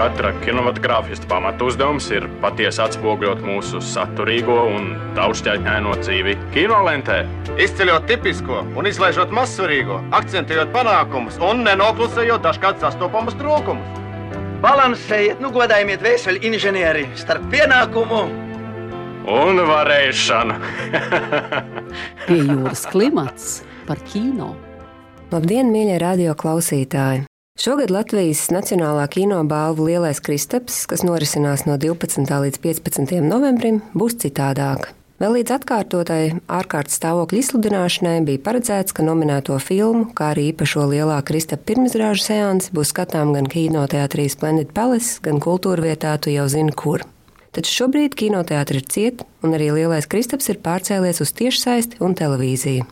Katra kinematogrāfista pamatu uzdevums ir patiesi atspoguļot mūsu saturīgo un daudzšķaitņaino dzīvi kinolentē. Izceļot tipisko un izlaižot mazsvarīgo, akcentējot panākumus un nenoklusējot dažkārt sastopamus trūkumus. Balansējiet, nu godājiet vēseli inženieri starp pienākumu un varēšanu. Pie jūras klimats par kino. Labdien, mīļie radio klausītāji! Šogad Latvijas Nacionālā kino balvu Lielais Kristaps, kas norisinās no 12. līdz 15. novembrim, būs citādāka. Vēl līdz atkārtotai ārkārtas stāvokļa izsludināšanai bija paredzēts, ka nominēto filmu, kā arī īpašo lielā Kristapa pirmizrāžu seansi būs skatām gan kinoteātrī Splendid Palace, gan kultūra vietā tu jau zini kur. Taču šobrīd kinoteātris ir ciet, un arī Lielais Kristaps ir pārcēlies uz tiešsaisti un televīziju.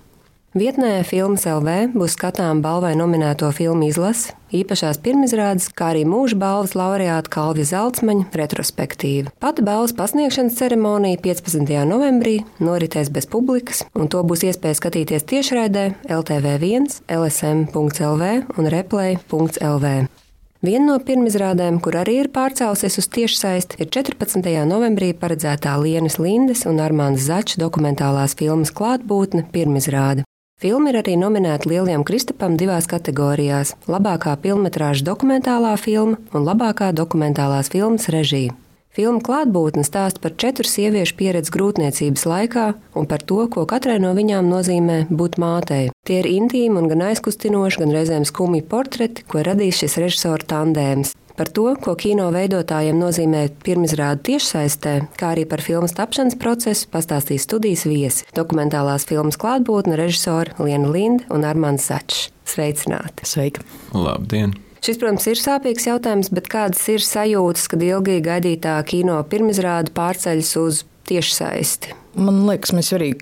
Vietnē Filmas LV būs skatām balvai nominēto filmu izlase, īpašās pirmizrādes, kā arī mūža balvas laureāta Kalvija Zeltsmaņa retrospektīva. Pati balvas pasniegšanas ceremonija 15. novembrī noritēs bez publikas, un to būs iespēja skatīties tiešraidē LTV1, LSM.LV un Replay.LV. Viena no pirmizrādēm, kur arī ir pārcēlusies uz tiešsaisti, ir 14. novembrī paredzētā Lienas Lindes un Armānas Zača dokumentālās filmas klātbūtne pirmizrāde. Filma ir arī nominēta Lielajam Kristapam divās kategorijās - labākā filmas dokumentālā filma un labākā dokumentālās filmas režija. Filma klātbūtne stāsta par četru sieviešu pieredzi grūtniecības laikā un par to, ko katrai no viņām nozīmē būt mātei. Tie ir intīmi un gan aizkustinoši, gan reizēm skumji portreti, ko radīs šis režisora tandēms. Par to, ko kino veidotājiem nozīmē pirmizrāde tiešsaistē, kā arī par filmas tapšanas procesu, pastāstīs studijas viesi - dokumentālās filmas klātbūtne režisori Liena Linda un Armāns Začs. Sveicināti! Sveiki! Labdien! Šis, protams, ir sāpīgs jautājums, bet kādas ir sajūtas, kad ilgi gaidītā kino pirmizrāde pārceļas uz tiešsaisti? Man liekas, mēs arī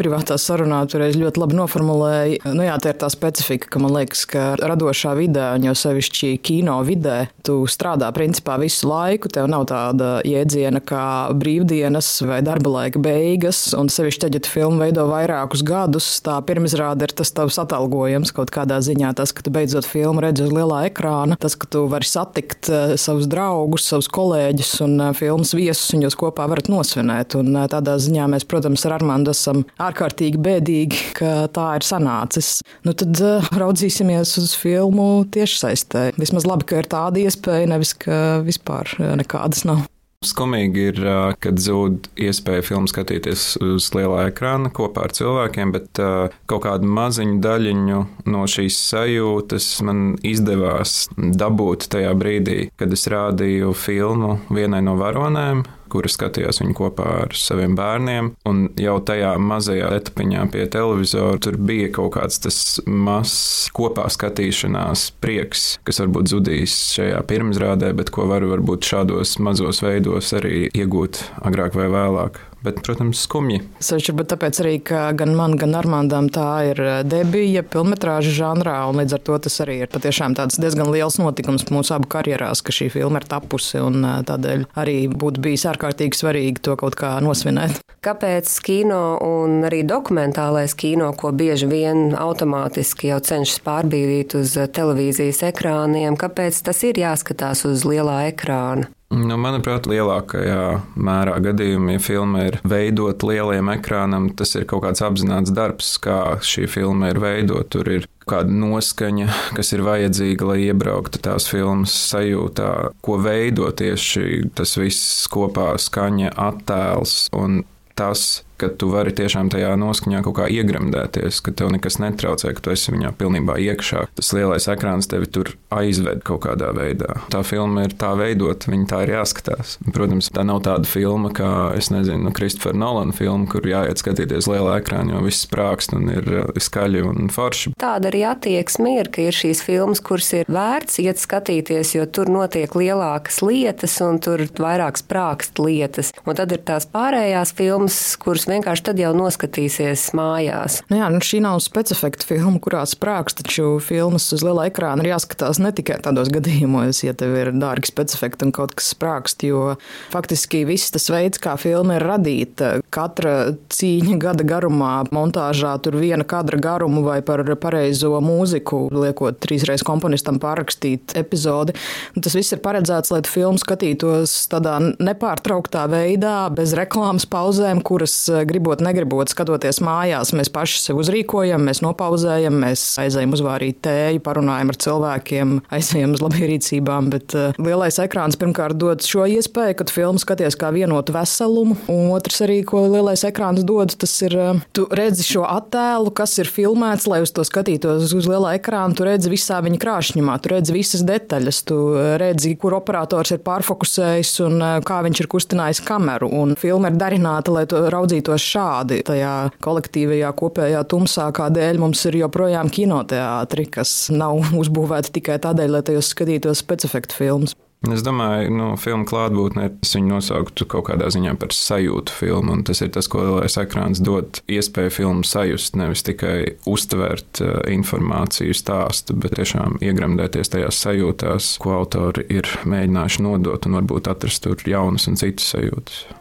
privātā sarunā toreiz ļoti labi noformulējām. Nu, jā, tā ir tā specifika, ka man liekas, ka radošā vidē, un jau sevišķi kino vidē, tu strādā principā visu laiku. Tev nav tāda jēdziena kā brīvdienas vai darba laika beigas, un sevišķi tad, ja tu filmu veido vairākus gadus, tā pirmizrāde ir tas tavs atalgojums kaut kādā ziņā. Tas, ka tu beidzot filmu redzi uz lielā ekrāna, tas, ka tu vari satikt eh, savus draugus, savus kolēģus un eh, filmas viesus, un jūs kopā varat nosvinēt. Un eh, tādā ziņā mēs, protams, ar Armānu esam ārkārtīgi bēdīgi, ka tā ir sanācis. Nu, tad uh, raudzīsimies uz filmu tiešsaistē. Vismaz labi, ka ir tāda iespēja, nevis ka vispār eh, nekādas nav. Skumīgi ir, kad zūd iespēja filmu skatīties uz lielā ekrāna kopā ar cilvēkiem, bet kaut kādu maziņu daļiņu no šīs sajūtas man izdevās dabūt tajā brīdī, kad es rādīju filmu vienai no varonēm kura skatījās viņu kopā ar saviem bērniem. Un jau tajā mazajā etapiņā pie televizora tur bija kaut kāds tas mazs kopā skatīšanās prieks, kas varbūt zudīs šajā pirmizrādē, bet ko var varbūt šādos mazos veidos arī iegūt agrāk vai vēlāk bet, protams, skumji. Sevišķi, bet tāpēc arī, ka gan man, gan Armāndam tā ir eh, debija filmetrāža žanrā, un līdz ar to tas arī ir patiešām tāds diezgan liels notikums mūsu abu karjerās, ka šī filma ir tapusi, un eh, tādēļ arī būtu bijis ārkārtīgi svarīgi to kaut kā nosvinēt. Kāpēc kino un arī dokumentālais kino, ko bieži vien automātiski jau cenšas pārbīdīt uz televīzijas ekrāniem, kāpēc tas ir jāskatās uz lielā ekrāna? Nu, manuprāt, lielākajā mērā gadījumā, ja filma ir veidota lielajam ekrānam, tas ir kaut kāds apzināts darbs, kā šī filma ir veidota. Tur ir kāda noskaņa, kas ir vajadzīga, lai iebrauktu tās filmas sajūtā, ko veido tieši tas viss kopā - skaņa, attēls un tas ka tu vari tiešām tajā noskaņā kaut kā iegremdēties, ka tev nekas netraucē, ka tu esi viņā pilnībā iekšā. Tas lielais ekrāns tevi tur aizved kaut kādā veidā. Tā filma ir tā veidota, viņa tā ir jāskatās. Protams, tā nav tāda filma kā, es nezinu, Kristofera Nolana filma, kur jāiet skatīties lielā ekrānā, jo viss sprākst un ir uh, skaļi un forši. Tāda arī attieksme ir, ka ir šīs filmas, kuras ir vērts iet skatīties, jo tur notiek lielākas lietas un tur vairāk sprākst lietas. Un tad ir tās pārējās filmas, kuras vienkārši tad jau noskatīsies mājās. Nu jā, nu šī nav specifika filma, kurā sprāgs, taču filmas uz liela ekrāna ir jāskatās ne tikai tādos gadījumos, ja tev ir dārgi specifikti un kaut kas sprāgst, jo faktiski viss tas veids, kā filma ir radīta, katra cīņa gada garumā, montāžā tur viena kadra garumu vai par pareizo mūziku, liekot trīsreiz komponistam pārrakstīt epizodi. Tas viss ir paredzēts, lai filmu skatītos tādā nepārtrauktā veidā, bez reklāmas pauzēm, kuras gribot, negribot, skatoties mājās, mēs paši sev uzrīkojam, mēs nopauzējam, mēs aizējam uzvārīt tēju, parunājam ar cilvēkiem, aizējam uz labierīcībām. Bet uh, lielais ekrāns pirmkārt dod šo iespēju, kad filmu skaties kā vienotu veselumu, un otrs arī, ko lielais ekrāns dod, tas ir, uh, tu redzi šo attēlu, kas ir filmēts, lai uz to skatītos uz lielā ekrāna, tu redzi visā viņa krāšņumā, tu redzi visas detaļas, tu redzi, kur operators ir pārfokusējis un uh, kā viņš ir kustinājis kameru. Un filma ir darināta, lai to raudzītos šādi, tajā kolektīvajā, kopējā tumsā, kādēļ mums ir joprojām kinoteātri, kas nav uzbūvēti tikai tādēļ, lai tajos skatītos specifiktu filmas. Es domāju, ka nu, filmu klātbūtnē es viņu nosauktu kaut kādā ziņā par sajūtu filmu. Tas ir tas, ko lielais ekrāns dod iespēju filmu sajust, nevis tikai uztvert uh, informāciju, stāstu, bet tiešām iegremdēties tajās sajūtās, ko autori ir mēģinājuši nodot, un varbūt atrast tur jaunas un citas sajūtas.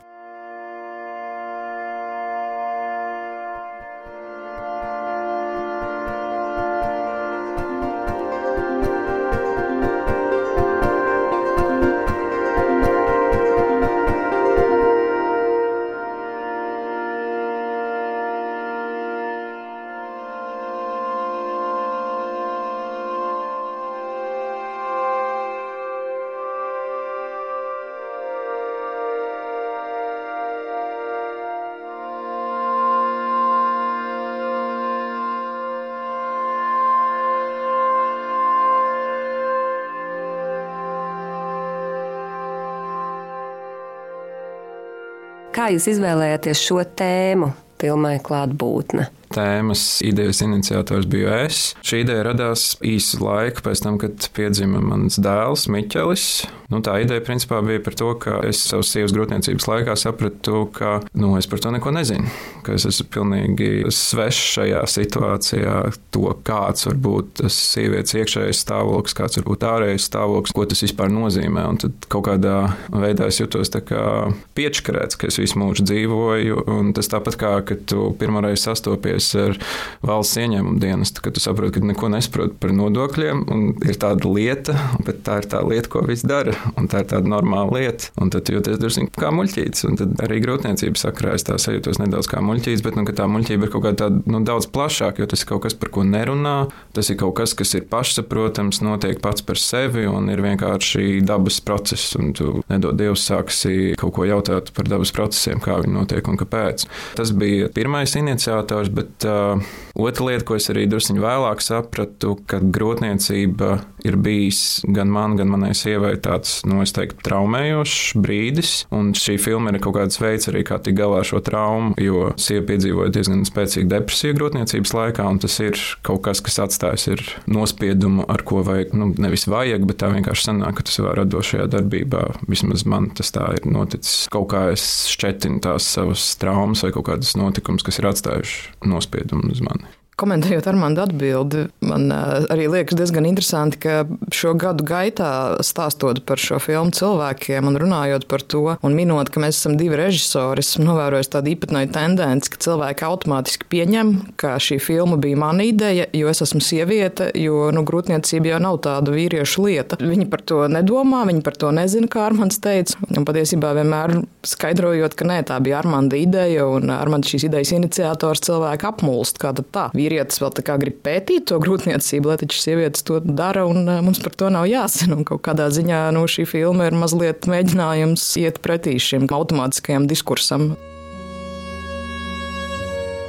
Kā jūs izvēlējāties šo tēmu filmai klātbūtne? tēmas idejas iniciators biju es. Šī ideja radās īsu laiku pēc tam, kad piedzima mans dēls Miķelis. Nu, tā ideja principā bija par to, ka es savas sievas grūtniecības laikā sapratu, ka nu, es par to neko nezinu. Ka es esmu pilnīgi svešs šajā situācijā, to kāds var būt tas sievietes iekšējais stāvoklis, kāds var būt ārējais stāvoklis, ko tas vispār nozīmē. Un tad kaut kādā veidā es jutos piečkarēts, ka es visu mūžu dzīvoju. Un tas tāpat kā, kad tu pirmoreiz sastopies ar valsts ieņēmumu dienestu, kad tu saproti, ka neko nesaproti par nodokļiem. Ir tāda lieta, bet tā ir tā lieta, ko viss dara un tā ir tāda normāla lieta. Un tad jūties drusku kā muļķītis. Un arī grūtniecības sakrā es tā sajūtos nedaudz kā muļķītis, bet nu, tā muļķība ir kaut kāda tāda, nu, daudz plašāka, jo tas ir kaut kas, par ko nerunā. Tas ir kaut kas, kas ir pašsaprotams, notiek pats par sevi un ir vienkārši dabas process. Un tu nedod Dievs sāksi kaut ko jautāt par dabas procesiem, kā viņi notiek un kāpēc. Tas bija pirmais iniciators, bet uh, otra lieta, ko es arī drusku vēlāk sapratu, ka grūtniecība ir bijis gan man, gan manai sievai tāds tāds, nu, es teiktu, traumējošs brīdis. Un šī filma ir kaut kāds veids arī, kā tikt galā ar šo traumu, jo sieva piedzīvoja diezgan spēcīgu depresiju grūtniecības laikā, un tas ir kaut kas, kas atstājis nospiedumu, ar ko vajag, nu, nevis vajag, bet tā vienkārši sanāk, ka tu savā radošajā darbībā, vismaz man tas tā ir noticis, kaut kā es šķetinu tās savas traumas vai kaut kādas notikumus, kas ir atstājuši nospiedumu uz mani. Komentējot Armānu atbildi, man arī liekas diezgan interesanti, ka šo gadu gaitā stāstot par šo filmu cilvēkiem un runājot par to, un minot, ka mēs esam divi režisori, esmu novērojis tādu īpatnēju tendenci, ka cilvēki automātiski pieņem, ka šī filma bija mana ideja, jo es esmu sieviete, jo nu, grūtniecība jau nav tāda vīriešu lieta. Viņi par to nedomā, viņi par to nezina, kā Armāns teica. Un patiesībā vienmēr skaidrojot, ka nē, tā bija Armāna ideja, un Armāns šīs idejas iniciators cilvēku apmulst. Kā tad tā? Vīrietis vēl tā kā grib pētīt to grūtniecību, lai taču sievietes to dara, un eh, mums par to nav jāzina. Un kaut kādā ziņā nu, šī filma ir mazliet mēģinājums iet pretī šim automātiskajam diskursam.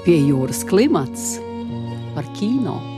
Pie jūras klimats par kino.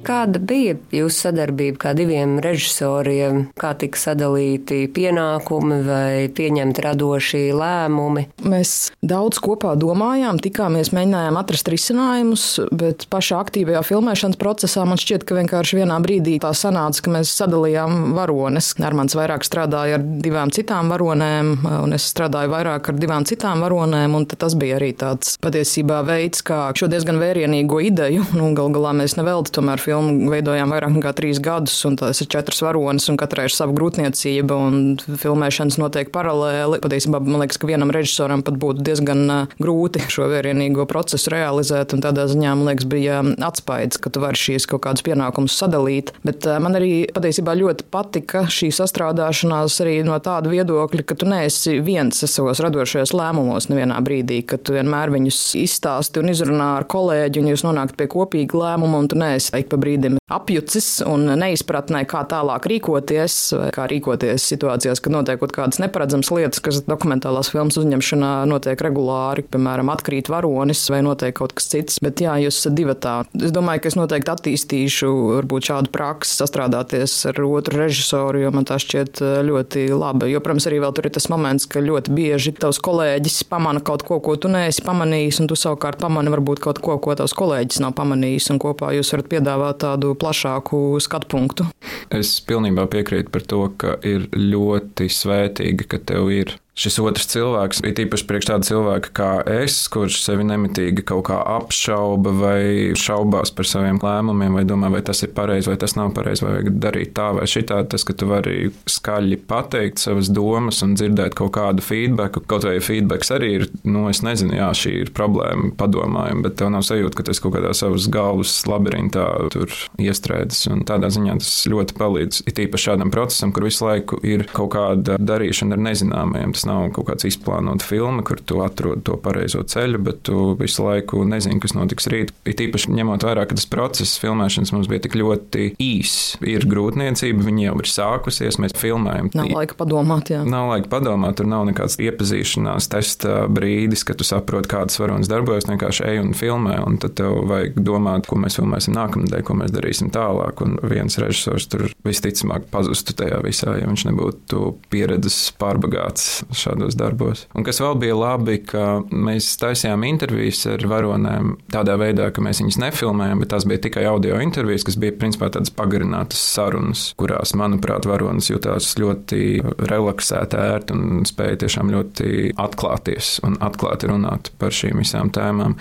Kāda bija jūsu sadarbība kā diviem režisoriem? Kā tika sadalīti pienākumi vai pieņemti radošie lēmumi? Mēs daudz kopā domājām, tikāmies, mēģinājām atrast risinājumus, bet pašā aktīvajā filmēšanas procesā man šķiet, ka vienkārši vienā brīdī tā sanāca, ka mēs sadalījām varones. Armāns vairāk strādāja ar divām citām varonēm, un es strādāju vairāk ar divām citām varonēm, tas bija arī tāds patiesībā veids, kā šo diezgan vērienīgo ideju. Nu, Galu galā mēs nevelti tomēr filmu veidojām vairāk nekā trīs gadus, un tās ir četras varonas, un katrai ir sava grūtniecība, un filmēšanas notiek paralēli. Patiesībā man liekas, ka vienam režisoram pat būtu diezgan grūti šo vērienīgo procesu realizēt, un tādā ziņā man liekas, bija atspaids, ka tu vari šīs kaut kādus pienākumus sadalīt. Bet man arī patiesībā ļoti patika šī sastrādāšanās arī no tāda viedokļa, ka tu neesi viens savos radošajos lēmumos nevienā brīdī, ka tu vienmēr viņus izstāsti un izrunā ar kolēģi, un jūs nonākat pie kopīga lēmuma, un tu neesi ik pa brīdim apjucis un neizpratnē, kā tālāk rīkoties, kā rīkoties situācijās, kad notiek kaut kādas neparedzamas lietas, kas dokumentālās filmas uzņemšanā notiek regulāri, piemēram, atkrīt varonis vai notiek kaut kas cits. Bet jā, jūs esat divi tā. Es domāju, ka es noteikti attīstīšu varbūt šādu praksi, sastrādāties ar otru režisoru, jo man tā šķiet eh, ļoti labi. Jo, protams, arī vēl tur ir tas moments, ka ļoti bieži tavs kolēģis pamana kaut ko, ko tu neesi pamanījis, un tu savukārt pamani varbūt kaut ko, ko tavs kolēģis nav pamanījis, un kopā jūs varat piedāvāt tādu plašāku skatu punktu. Es pilnībā piekrītu par to, ka ir ļoti svētīgi, ka tev ir šis otrs cilvēks, ir īpaši priekš tāda cilvēka kā es, kurš sevi nemitīgi kaut kā apšauba vai šaubās par saviem lēmumiem, vai domā, vai tas ir pareizi, vai tas nav pareizi, vai vajag darīt tā vai šitā. Tas, ka tu vari skaļi pateikt savas domas un dzirdēt kaut kādu feedback, kaut vai feedbacks arī ir, nu, es nezinu, jā, šī ir problēma, padomājumi, bet tev nav sajūta, ka tas kaut kādā savas galvas labirintā tur iestrēdzis. Un tādā ziņā tas ļoti palīdz. Ir īpaši šādam procesam, kur visu laiku ir kaut kāda darīšana ar nezināmajiem. Tas nav kaut kāds izplānots filma, kur tu atrod to pareizo ceļu, bet tu visu laiku nezini, kas notiks rīt. Ir īpaši ņemot vērā, ka tas process filmēšanas mums bija tik ļoti īss. Ir grūtniecība, viņa jau ir sākusies, mēs filmējam. Nav laika padomāt, jā. Nav laika padomāt, tur nav nekāds iepazīšanās testa brīdis, kad tu saproti, kādas varonas darbojas. Vienkārši ej un filmē, un tad tev vajag domāt, ko mēs filmēsim nākamnedēļ, ko mēs darīsim tālāk. Un viens režisors tur visticamāk pazustu tajā visā, ja viņš nebūtu pieredzes pārbagāts šādos darbos. Un kas vēl bija labi, ka mēs taisījām intervijas ar varonēm tādā veidā, ka mēs viņus nefilmējām, bet tās bija tikai audio intervijas, kas bija principā tādas pagarinātas sarunas, kurās, manuprāt, varonas jutās ļoti relaksēti, ērti un spēja tiešām ļoti atklāties un atklāti runāt par šīm visām tēmām.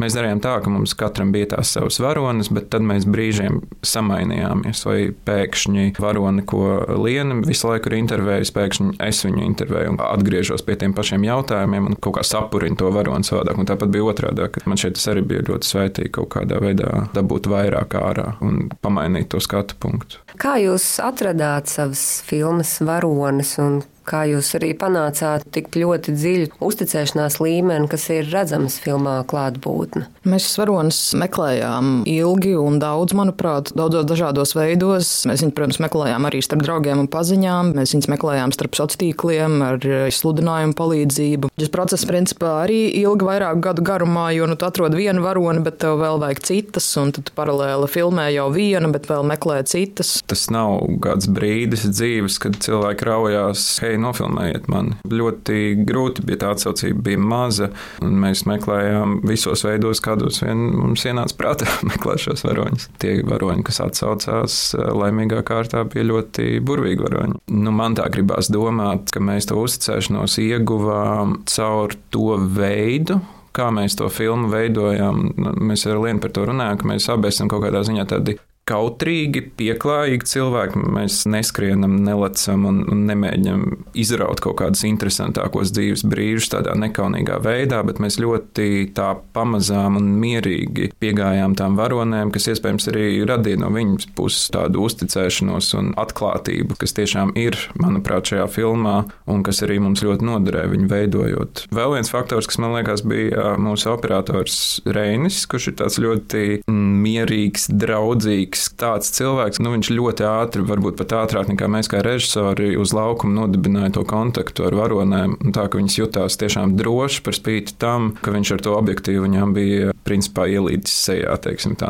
Mēs darījām tā, ka mums katram bija tās savas varonas, bet tad mēs brīžiem samainījāmies. Vai pēkšņi varoni, ko Liena visu laiku ir intervējusi, pēkšņi es viņu intervēju atgriežos pie tiem pašiem jautājumiem un kaut kā sapurinu to varoni savādāk. Un tāpat bija otrādi, ka man šeit arī bija ļoti svētīgi kaut kādā veidā dabūt vairāk ārā un pamainīt to skatu punktu. Kā jūs atradāt savas filmas varonas un kā jūs arī panācāt tik ļoti dziļu uzticēšanās līmeni, kas ir redzams filmā klātbūtne? Mēs varonas meklējām ilgi un daudz, manuprāt, daudzos dažādos veidos. Mēs viņus, protams, meklējām arī starp draugiem un paziņām. Mēs viņus meklējām starp sociāliem tīkliem, ar sludinājumu palīdzību. Šis process, principā, arī ilga vairāku gadu garumā, jo nu, tu atrod vienu varoni, bet tev vēl vajag citas, un tad paralēli filmē jau viena, bet vēl meklē citas. Tas nav kāds brīdis dzīves, kad cilvēki raujās, hei, nofilmējiet mani. Ļoti grūti bija tā atsaucība, bija maza, un mēs meklējām visos veidos, kādos vien mums ienāca prātā meklēt šos varoņus. Tie varoņi, kas atsaucās laimīgā kārtā, bija ļoti burvīgi varoņi. Nu, man tā gribās domāt, ka mēs to uzticēšanos ieguvām caur to veidu, kā mēs to filmu veidojam. Mēs ar Lienu par to runājam, ka mēs abi esam kaut kādā ziņā tādi kautrīgi, pieklājīgi cilvēki. Mēs neskrienam, nelecam un, un nemēģinam izraut kaut kādus interesantākos dzīves brīžus tādā nekaunīgā veidā, bet mēs ļoti tā pamazām un mierīgi piegājām tām varonēm, kas iespējams arī radīja no viņas puses tādu uzticēšanos un atklātību, kas tiešām ir, manuprāt, šajā filmā un kas arī mums ļoti noderēja viņu veidojot. Vēl viens faktors, kas man liekas bija mūsu operators Reinis, kurš ir tāds ļoti mierīgs, draudzīgs spēcīgs tāds cilvēks. Nu, viņš ļoti ātri, varbūt pat ātrāk nekā mēs kā režisori, uz laukuma nodibināja to kontaktu ar varonēm. Tā ka viņas jutās tiešām droši par spīti tam, ka viņš ar to objektīvu viņām bija principā ielīdis sejā.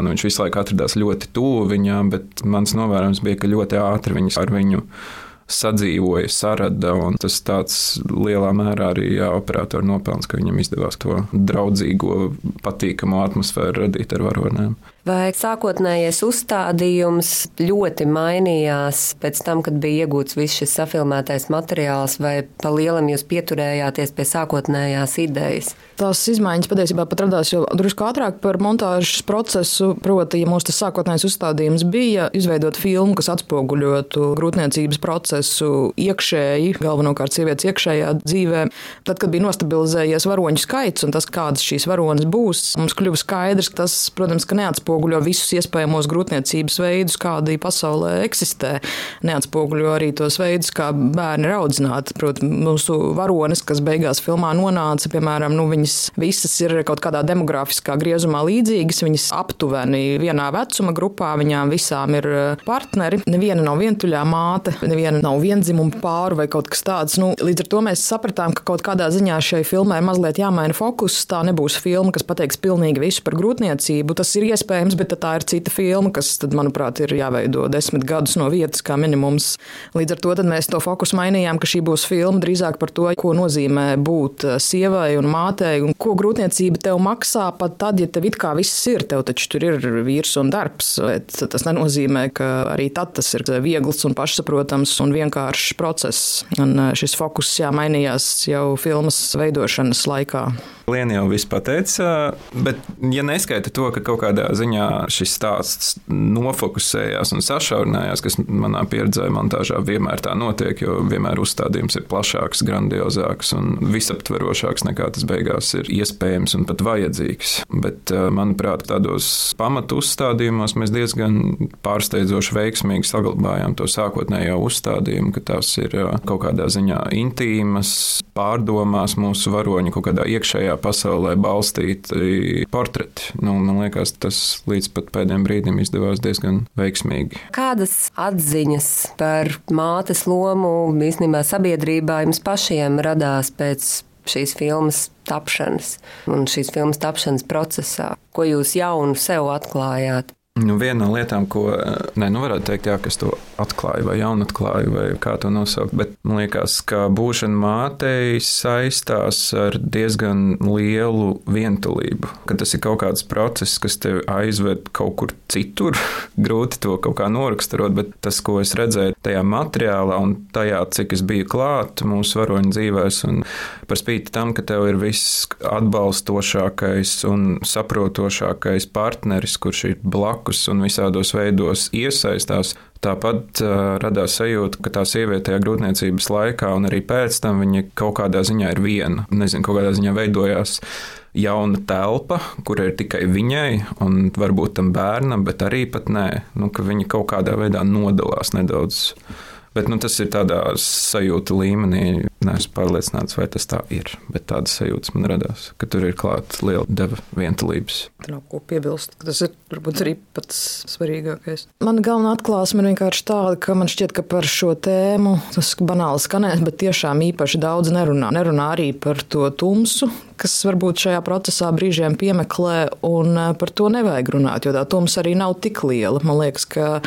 Nu, viņš visu laiku atradās ļoti tuvu viņām, bet mans novērojums bija, ka ļoti ātri viņas ar viņu sadzīvoja, sarada. Tas tāds lielā mērā arī jā, operatora nopelns, ka viņam izdevās to draudzīgo, patīkamu atmosfēru radīt ar varonēm. Vai sākotnējais uzstādījums ļoti mainījās pēc tam, kad bija iegūts viss šis safilmētais materiāls, vai pa lielam jūs pieturējāties pie sākotnējās idejas? Tās izmaiņas patiesībā pat radās jau drusku ātrāk par montāžas procesu. Proti, ja tas sākotnējais uzstādījums bija izveidot filmu, kas atspoguļotu grūtniecības procesu iekšēji, galvenokārt sievietes iekšējā dzīvē, tad, kad bija nostabilizējies varoņu skaits un tas, kādas šīs varonas būs, mums kļuva skaidrs, ka tas, protams, ka neatspoguļo neatspoguļo visus iespējamos grūtniecības veidus, kādi pasaulē eksistē. Neatspoguļo arī tos veidus, kā bērni ir audzināti. Protams, mūsu varonis, kas beigās filmā nonāca, piemēram, nu, viņas visas ir kaut kādā demografiskā griezumā līdzīgas. Viņas aptuveni vienā vecuma grupā, viņām visām ir eh, partneri. Neviena nav vientuļā māte, neviena nav vienzimuma pāri vai kaut kas tāds. Nu, līdz ar to mēs sapratām, ka kaut kādā ziņā šai filmai mazliet jāmaina fokus. Tā nebūs filma, kas pateiks pilnīgi visu par grūtniecību. Tas ir iespējams iespējams, bet tā ir cita filma, kas, tad, manuprāt, ir jāveido desmit gadus no vietas kā minimums. Līdz ar to mēs to fokusu mainījām, ka šī būs filma drīzāk par to, ko nozīmē būt eh, sievai un mātei, un ko grūtniecība tev maksā pat tad, ja tev it kā viss ir, tev taču tur ir vīrs un darbs. Tas nenozīmē, ka arī tad tas ir viegls un pašsaprotams un vienkāršs process. Un eh, šis fokus jā, mainījās jau filmas veidošanas laikā. Liena jau viss pateica, bet, ja neskaita to, ka kaut kādā ziņā šis stāsts nofokusējās un sašaurinājās, kas manā pieredzē montāžā vienmēr tā notiek, jo vienmēr uzstādījums ir plašāks, grandiozāks un visaptverošāks nekā tas beigās ir iespējams un pat vajadzīgs. Bet, manuprāt, tādos pamatu uzstādījumos mēs diezgan pārsteidzoši veiksmīgi saglabājām to sākotnējo uzstādījumu, ka tās ir kaut kādā ziņā intīmas, pārdomās mūsu varoņu kaut kādā iekšējā pasaulē balstīti portreti. Nu, man liekas, tas līdz pat pēdējiem brīdim izdevās diezgan veiksmīgi. Kādas atziņas par mātes lomu īstenībā sabiedrībā jums pašiem radās pēc šīs filmas tapšanas un šīs filmas tapšanas procesā? Ko jūs jaunu sev atklājāt? Nu, viena no lietām, ko ne, nu varētu teikt, jā, kas to atklāja, vai jaunu atklāja, vai kā to nosaukt, bet man liekas, ka būšana mātei saistās ar diezgan lielu vientulību. Ka tas ir kaut kāds process, kas tevi aizved kaut kur citur. Grūti to kaut kā noraksturot, bet tas, ko es redzēju tajā materiālā un tajā, cik es biju klāt mūsu varoņu dzīvēs, un par spīti tam, ka tev ir viss atbalstošākais un saprotošākais partneris, kurš ir blakus blakus un visādos veidos iesaistās. Tāpat uh, radās sajūta, ka tā sieviete tajā grūtniecības laikā un arī pēc tam viņa kaut kādā ziņā ir viena. Nezinu, kaut kādā ziņā veidojās jauna telpa, kur ir tikai viņai un varbūt tam bērnam, bet arī pat nē, nu, ka viņa kaut kādā veidā nodalās nedaudz. Bet nu, tas ir tādā sajūta līmenī. Neesmu pārliecināts, vai tas tā ir. Bet tāda sajūta man radās, ka tur ir klāta liela deva vientulības. Tur nav ko piebilst. Tas ir varbūt arī pats svarīgākais. Mana galvenā atklāsme ir vienkārši tāda, ka man šķiet, ka par šo tēmu tas banāli skanēs, bet tiešām īpaši daudz nerunā. Nerunā arī par to tumsu, kas varbūt šajā procesā brīžiem piemeklē, un eh, par to nevajag runāt, jo tā tumsa arī nav tik liela. Man liekas, ka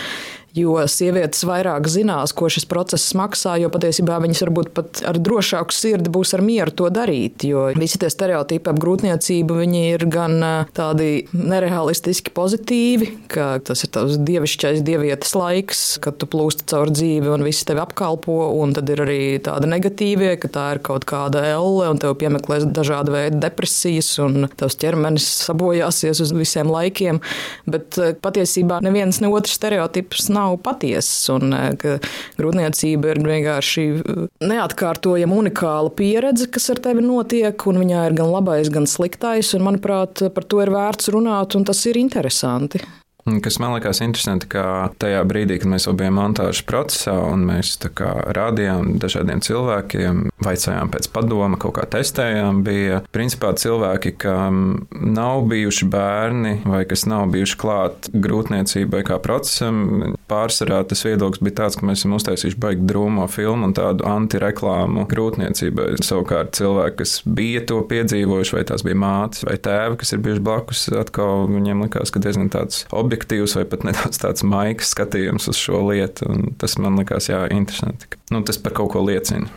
jo sievietes vairāk zinās, ko šis process maksā, jo patiesībā viņas varbūt pat ar drošāku sirdi būs ar mieru to darīt. Jo visi tie stereotipi ap grūtniecību ir gan tādi nereālistiski pozitīvi, ka tas ir tavs dievišķais dievietes laiks, kad tu plūsti caur dzīvi un viss tevi apkalpo, un tad ir arī tāda negatīvie, ka tā ir kaut kāda elle un tev piemeklēs dažādi veidi depresijas un tavs ķermenis sabojāsies uz visiem laikiem. Bet patiesībā neviens ne otrs stereotips nav nav patiesas un eh, ka grūtniecība ir vienkārši eh, neatkārtojama unikāla pieredze, kas ar tevi notiek, un viņā ir gan labais, gan sliktais, un manuprāt, par to ir vērts runāt, un tas ir interesanti. Kas man likās interesanti, ka tajā brīdī, kad mēs jau bijām montāžas procesā un mēs rādījām dažādiem cilvēkiem, vaicājām pēc padoma, kaut kā testējām, bija principā cilvēki, kam nav bijuši bērni vai kas nav bijuši klāt grūtniecībai kā procesam. Pārsvarā tas viedoklis bija tāds, ka mēs esam uztaisījuši baigi drūmo filmu un tādu antireklāmu grūtniecībai. Savukārt cilvēki, kas bija to piedzīvojuši, vai tās bija mātes vai tēvi, kas ir bijuši blakus, atkal viņiem likās, ka diezgan tāds objektīvs vai pat nedaudz tāds maigs skatījums uz šo lietu. Tas man likās, jā, interesanti. Nu, tas par kaut ko liecina.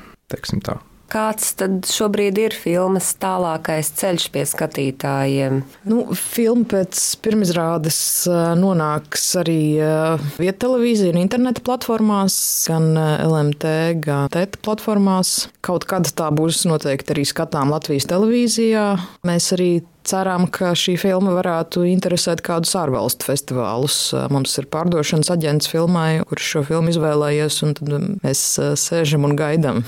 Kāds tad šobrīd ir filmas tālākais ceļš pie skatītājiem? Nu, filma pēc pirmizrādes nonāks arī vietā televīzija un interneta platformās, gan LMT, gan TET platformās. Kaut kad tā būs noteikti arī skatām Latvijas televīzijā. Mēs arī Ceram, ka šī filma varētu interesēt kādus ārvalstu festivālus. Mums ir pārdošanas aģents filmai, kurš šo filmu izvēlējies, un tad mēs sēžam un gaidām,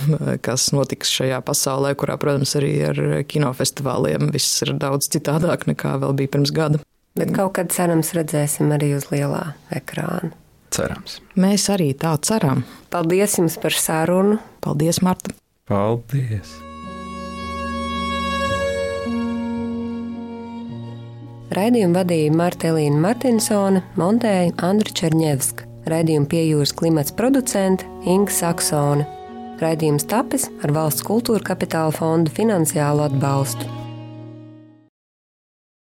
kas notiks šajā pasaulē, kurā, protams, arī ar kinofestivāliem viss ir daudz citādāk nekā vēl bija pirms gada. Bet kaut kad cerams redzēsim arī uz lielā ekrāna. Cerams. Mēs arī tā ceram. Paldies jums par sarunu. Paldies, Marta. Paldies! Raidījumu vadīja Marta Elīna Martinsone, montēja Andra Černievska. Raidījumu piejūras klimats producente Inga Saksone. Raidījums tapis ar valsts kultūra kapitāla fondu finansiālu atbalstu.